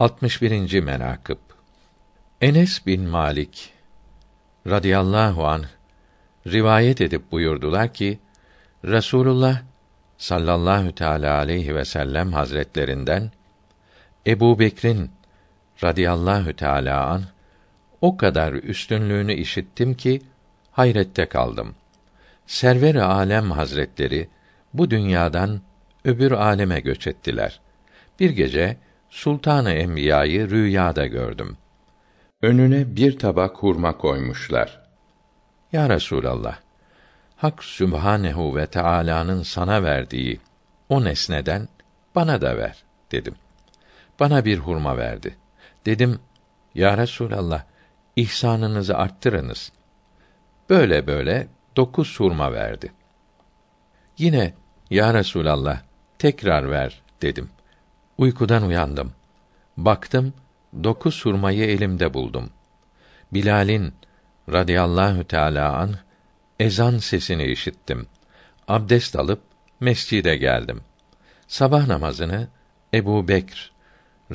61. menakıb Enes bin Malik radıyallahu anh rivayet edip buyurdular ki Resulullah sallallahu teala aleyhi ve sellem hazretlerinden Ebu Bekir'in radıyallahu teala an o kadar üstünlüğünü işittim ki hayrette kaldım. Server-i alem hazretleri bu dünyadan öbür aleme göç ettiler. Bir gece Sultanı Enbiya'yı rüyada gördüm. Önüne bir tabak hurma koymuşlar. Ya Resulallah, Hak Sübhanehu ve Teala'nın sana verdiği o nesneden bana da ver dedim. Bana bir hurma verdi. Dedim, Ya Resulallah, ihsanınızı arttırınız. Böyle böyle dokuz hurma verdi. Yine, Ya Resulallah, tekrar ver dedim. Uykudan uyandım. Baktım, dokuz hurmayı elimde buldum. Bilal'in radıyallahu teâlâ an ezan sesini işittim. Abdest alıp mescide geldim. Sabah namazını Ebu Bekr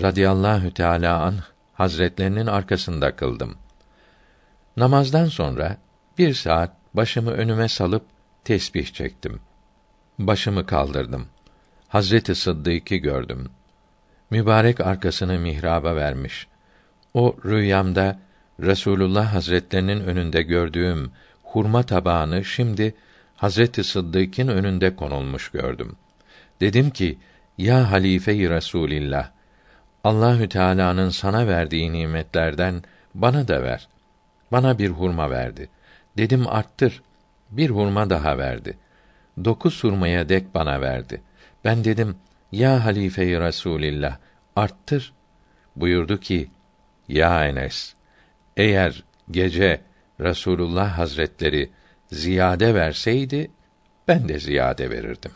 radıyallahu teâlâ an hazretlerinin arkasında kıldım. Namazdan sonra bir saat başımı önüme salıp tesbih çektim. Başımı kaldırdım. Hazreti Sıddık'ı gördüm mübarek arkasını mihraba vermiş. O rüyamda Resulullah Hazretlerinin önünde gördüğüm hurma tabağını şimdi Hazreti Sıddık'ın önünde konulmuş gördüm. Dedim ki: Ya halife-i Resulillah, Allahü Teala'nın sana verdiği nimetlerden bana da ver. Bana bir hurma verdi. Dedim arttır. Bir hurma daha verdi. Dokuz hurmaya dek bana verdi. Ben dedim ya halife-i Resulillah arttır. Buyurdu ki: Ya Enes, eğer gece Resulullah Hazretleri ziyade verseydi ben de ziyade verirdim.